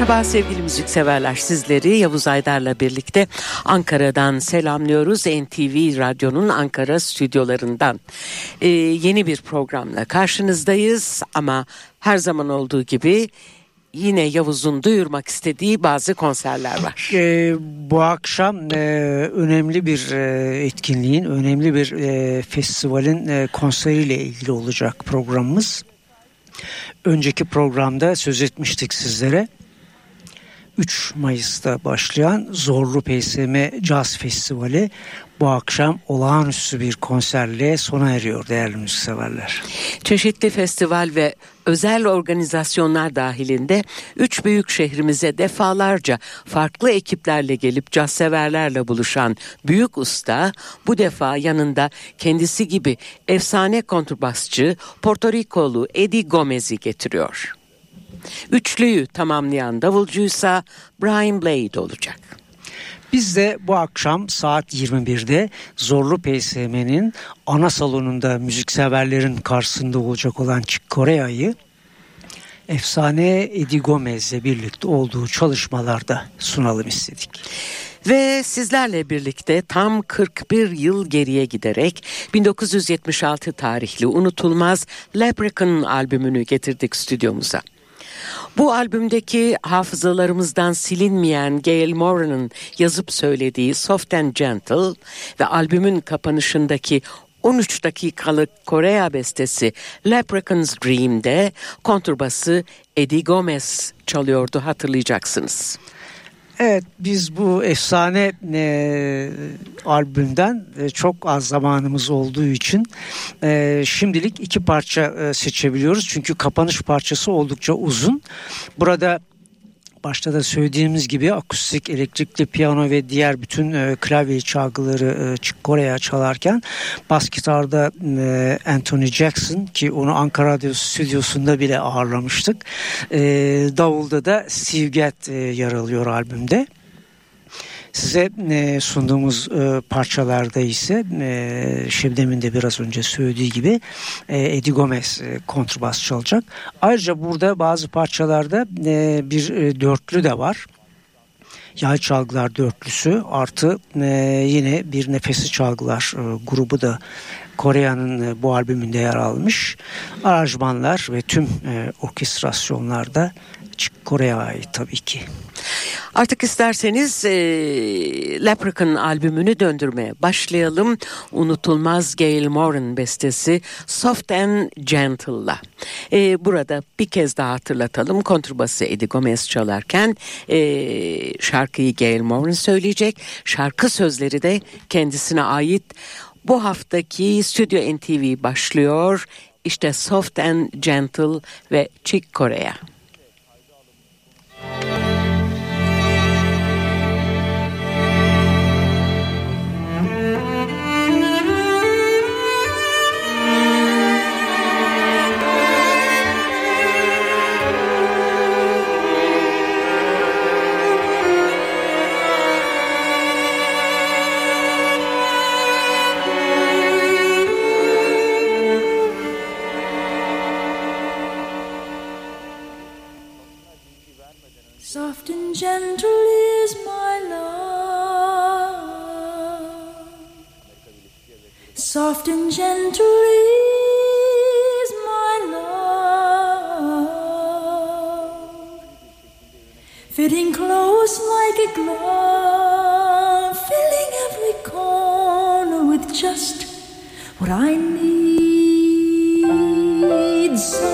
Merhaba sevgili müzikseverler sizleri Yavuz Aydar'la birlikte Ankara'dan selamlıyoruz NTV Radyo'nun Ankara stüdyolarından. Ee, yeni bir programla karşınızdayız ama her zaman olduğu gibi yine Yavuz'un duyurmak istediği bazı konserler var. Ee, bu akşam e, önemli bir e, etkinliğin, önemli bir e, festivalin e, konseriyle ilgili olacak programımız. Önceki programda söz etmiştik sizlere. 3 Mayıs'ta başlayan Zorlu PSM Jazz Festivali bu akşam olağanüstü bir konserle sona eriyor değerli müzikseverler. Çeşitli festival ve özel organizasyonlar dahilinde üç büyük şehrimize defalarca farklı ekiplerle gelip caz severlerle buluşan büyük usta bu defa yanında kendisi gibi efsane kontrbasçı Porto Rikolu Eddie Gomez'i getiriyor. Üçlüyü tamamlayan davulcuysa Brian Blade olacak. Biz de bu akşam saat 21'de Zorlu PSM'nin ana salonunda müzikseverlerin karşısında olacak olan Chick Corea'yı efsane Eddie Gomez'le birlikte olduğu çalışmalarda sunalım istedik. Ve sizlerle birlikte tam 41 yıl geriye giderek 1976 tarihli unutulmaz Leprechaun albümünü getirdik stüdyomuza. Bu albümdeki hafızalarımızdan silinmeyen Gail Moran'ın yazıp söylediği Soft and Gentle ve albümün kapanışındaki 13 dakikalık Korea bestesi Leprechaun's Dream'de kontrbası Eddie Gomez çalıyordu hatırlayacaksınız. Evet biz bu efsane e, albümden e, çok az zamanımız olduğu için e, şimdilik iki parça e, seçebiliyoruz. Çünkü kapanış parçası oldukça uzun. Burada başta da söylediğimiz gibi akustik, elektrikli piyano ve diğer bütün e, klavye çalgıları e, Kore'ye çalarken bas gitarda e, Anthony Jackson ki onu Ankara Radyo stüdyosunda bile ağırlamıştık. E, davulda da Steve Gadd e, yer alıyor albümde. Size e, sunduğumuz e, parçalarda ise e, Şebnem'in de biraz önce söylediği gibi e, Eddie Gomez e, kontrbas çalacak. Ayrıca burada bazı parçalarda e, bir e, dörtlü de var. Yay çalgılar dörtlüsü artı yine bir nefesi çalgılar grubu da Kore'nin e, bu albümünde yer almış. Aranjmanlar ve tüm e, orkestrasyonlarda Kore'ye ait tabii ki. Artık isterseniz e, Leprechaun albümünü döndürmeye başlayalım. Unutulmaz Gail Moran bestesi Soft and Gentle'la. E, burada bir kez daha hatırlatalım. Kontrbası Eddie Gomez çalarken e, şarkıyı Gail Moran söyleyecek. Şarkı sözleri de kendisine ait. Bu haftaki Stüdyo NTV başlıyor. İşte Soft and Gentle ve Chick Korea. Soft and gentle is my love, fitting close like a glove, filling every corner with just what I need. Soft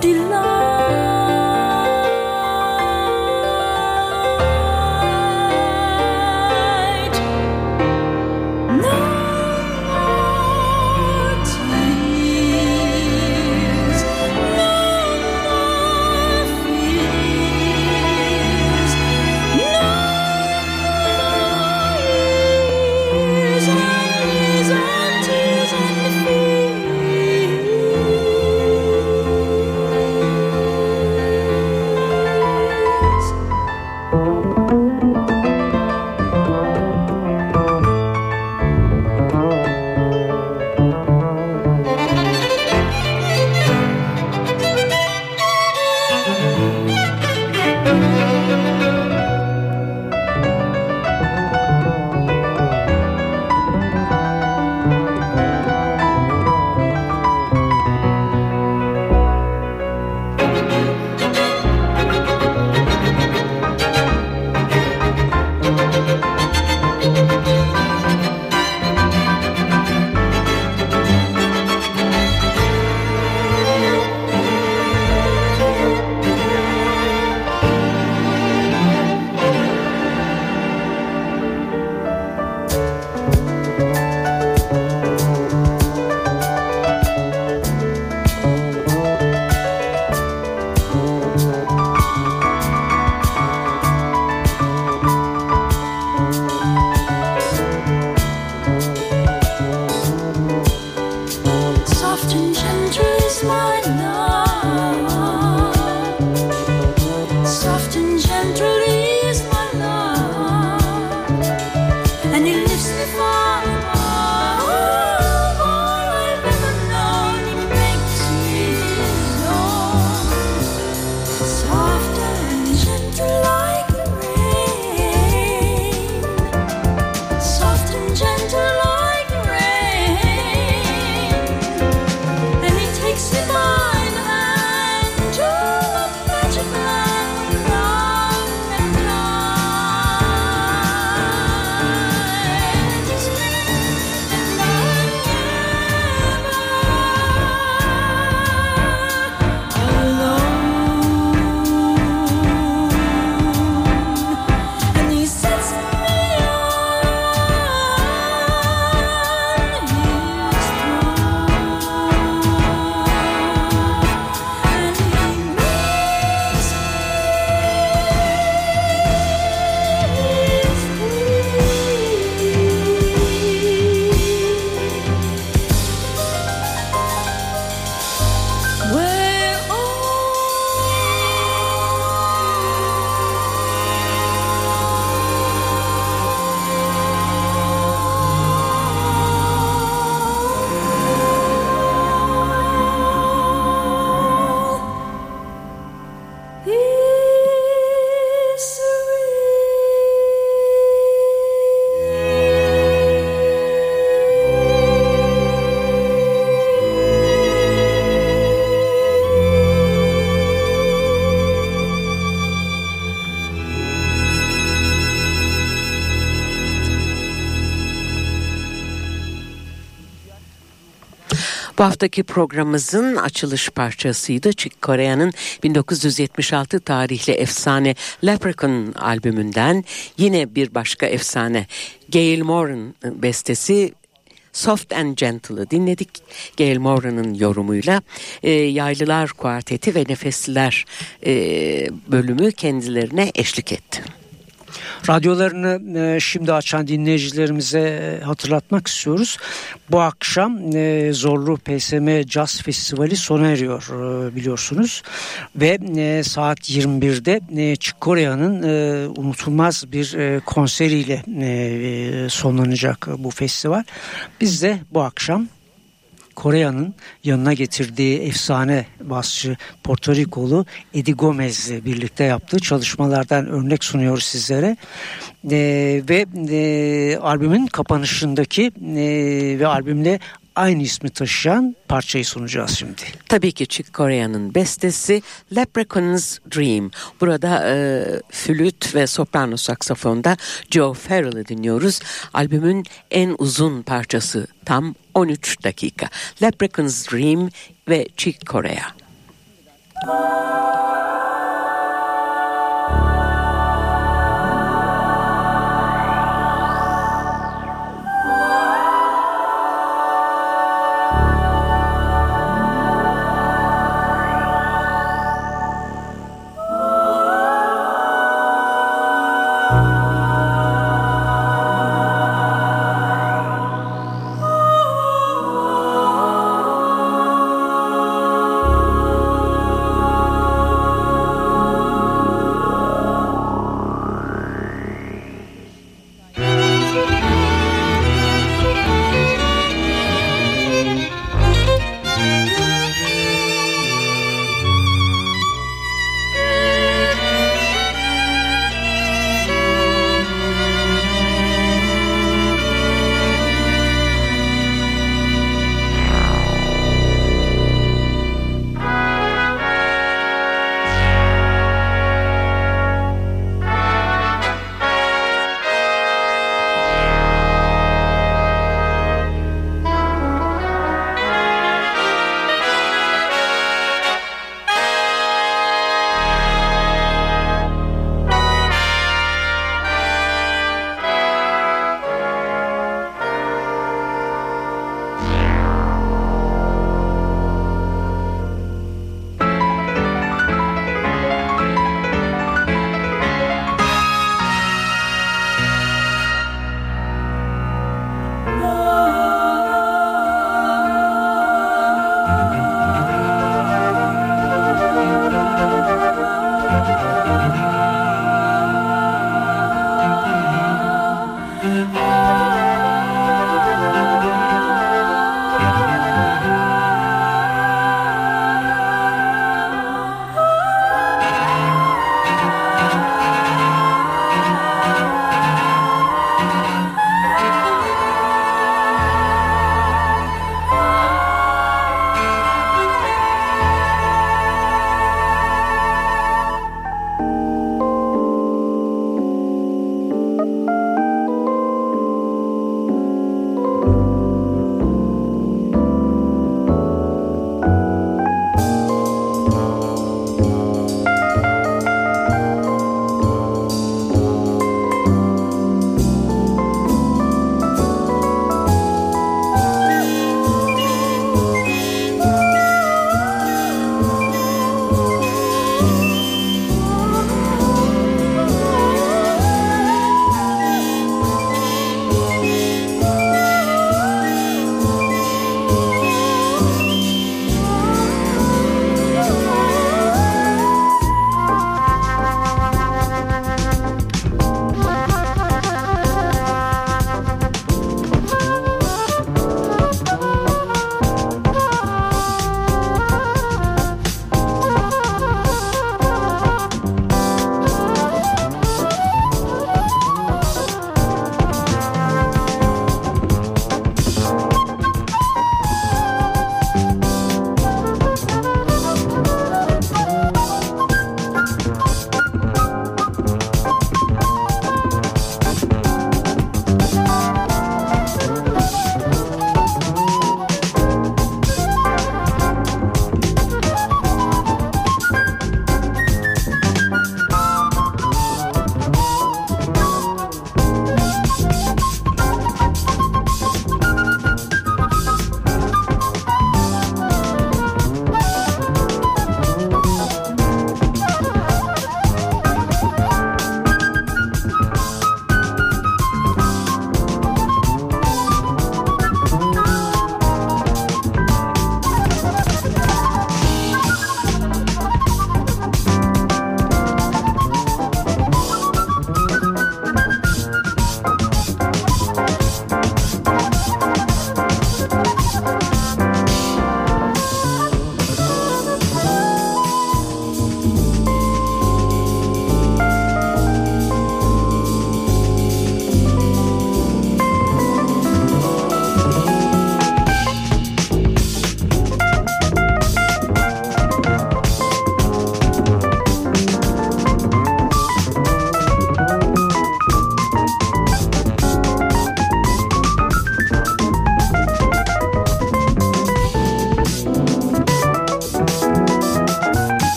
of delight. Bu haftaki programımızın açılış parçasıydı. Chick Corea'nın 1976 tarihli efsane Leprechaun albümünden yine bir başka efsane Gail Moran bestesi Soft and Gentle'ı dinledik. Gail Moran'ın yorumuyla e, Yaylılar Kuarteti ve Nefesliler e, bölümü kendilerine eşlik etti. Radyolarını e, şimdi açan dinleyicilerimize e, hatırlatmak istiyoruz. Bu akşam e, Zorlu PSM Jazz Festivali sona eriyor biliyorsunuz. Ve saat 21'de e, Çikorea'nın unutulmaz bir konseriyle sonlanacak bu festival. Biz de bu akşam Kore'nin yanına getirdiği efsane basçı Porto Rikolu Eddie Gomez'le birlikte yaptığı çalışmalardan örnek sunuyoruz sizlere. E, ve e, albümün kapanışındaki e, ve albümle aynı ismi taşıyan parçayı sunacağız şimdi. Tabii ki Chick Corea'nın bestesi Leprechaun's Dream. Burada e, flüt ve soprano saksafonda Joe Farrell'ı dinliyoruz. Albümün en uzun parçası tam 13 dakika. Leprechaun's Dream ve Chick Corea. Bu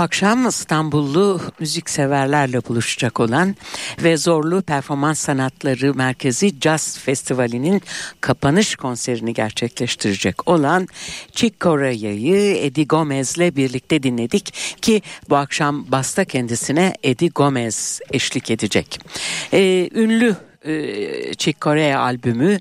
akşam İstanbullu müzikseverlerle buluşacak olan ve Zorlu Performans Sanatları Merkezi Jazz Festivali'nin kapanış konserini gerçekleştirecek olan Chick Corea'yı Eddie Gomez'le birlikte dinledik ki bu akşam basta kendisine Eddie Gomez eşlik edecek. Ee, ünlü e, Chick Corea albümü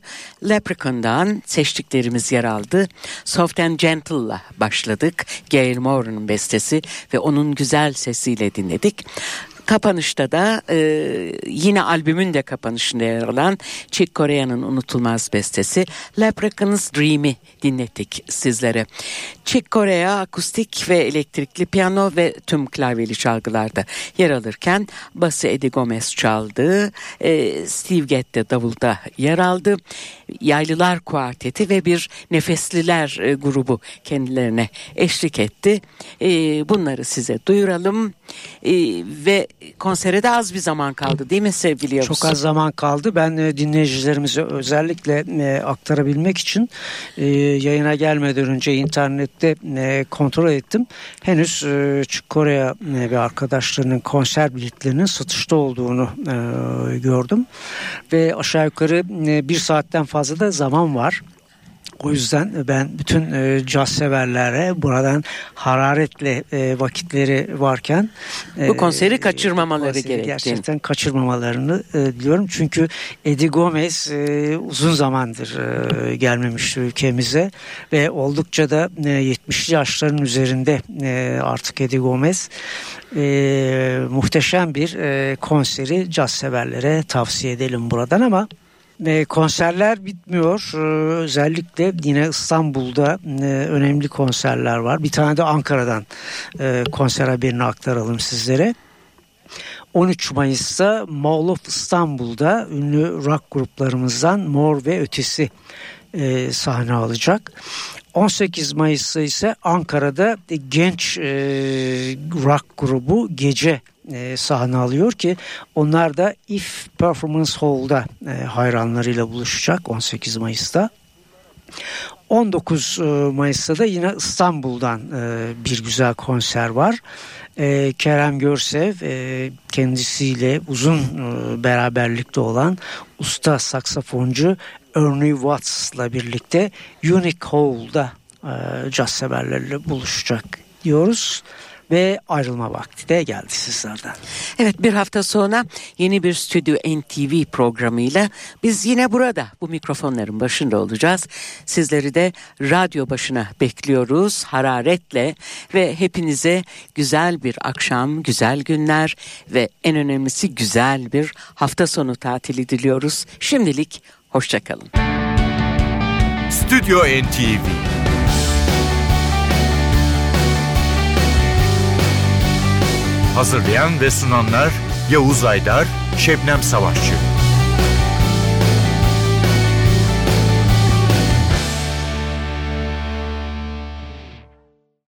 Leprechaun'dan seçtiklerimiz yer aldı. Soft and Gentle'la başladık. Gail Moore'un bestesi ve onun güzel sesiyle dinledik. Kapanışta da e, yine albümün de kapanışında yer alan Chick Corea'nın unutulmaz bestesi Leprechaun's Dream'i dinlettik sizlere. Chick Corea akustik ve elektrikli piyano ve tüm klavyeli çalgılarda yer alırken bası Eddie Gomez çaldı. E, Steve Gadd de davulda yer aldı. Yaylılar Kuarteti ve bir Nefesliler e, grubu kendilerine eşlik etti. E, bunları size duyuralım. E, ve konsere de az bir zaman kaldı değil mi sevgili Yavuz? Çok az zaman kaldı. Ben dinleyicilerimize özellikle aktarabilmek için yayına gelmeden önce internette kontrol ettim. Henüz e, Kore'ye ve arkadaşlarının konser biletlerinin satışta olduğunu gördüm. Ve aşağı yukarı bir saatten fazla da zaman var. O yüzden ben bütün e, caz severlere buradan hararetle e, vakitleri varken Bu konseri kaçırmamaları konseri gerektiğini. Gerçekten kaçırmamalarını e, diliyorum. Çünkü Eddie Gomez e, uzun zamandır e, gelmemişti ülkemize ve oldukça da e, 70'li yaşların üzerinde e, artık Eddie Gomez e, muhteşem bir e, konseri caz severlere tavsiye edelim buradan ama e, konserler bitmiyor. E, özellikle yine İstanbul'da e, önemli konserler var. Bir tane de Ankara'dan e, konser haberini aktaralım sizlere. 13 Mayıs'ta Mall of İstanbul'da ünlü rock gruplarımızdan Mor ve Ötesi e, sahne alacak. 18 Mayıs'ta ise Ankara'da genç e, rock grubu Gece e, sahne alıyor ki onlar da If Performance Hall'da e, hayranlarıyla buluşacak 18 Mayıs'ta. 19 e, Mayıs'ta da yine İstanbul'dan e, bir güzel konser var. E, Kerem Görsev kendisiyle uzun beraberlikte olan usta saksafoncu Ernie Watts'la birlikte Unique Hall'da caz severlerle buluşacak diyoruz ve ayrılma vakti de geldi sizlerden. Evet bir hafta sonra yeni bir Stüdyo NTV programıyla biz yine burada bu mikrofonların başında olacağız. Sizleri de radyo başına bekliyoruz hararetle ve hepinize güzel bir akşam, güzel günler ve en önemlisi güzel bir hafta sonu tatili diliyoruz. Şimdilik hoşçakalın. Stüdyo NTV Hazırlayan ve sunanlar Yavuz Aydar, Şebnem Savaşçı.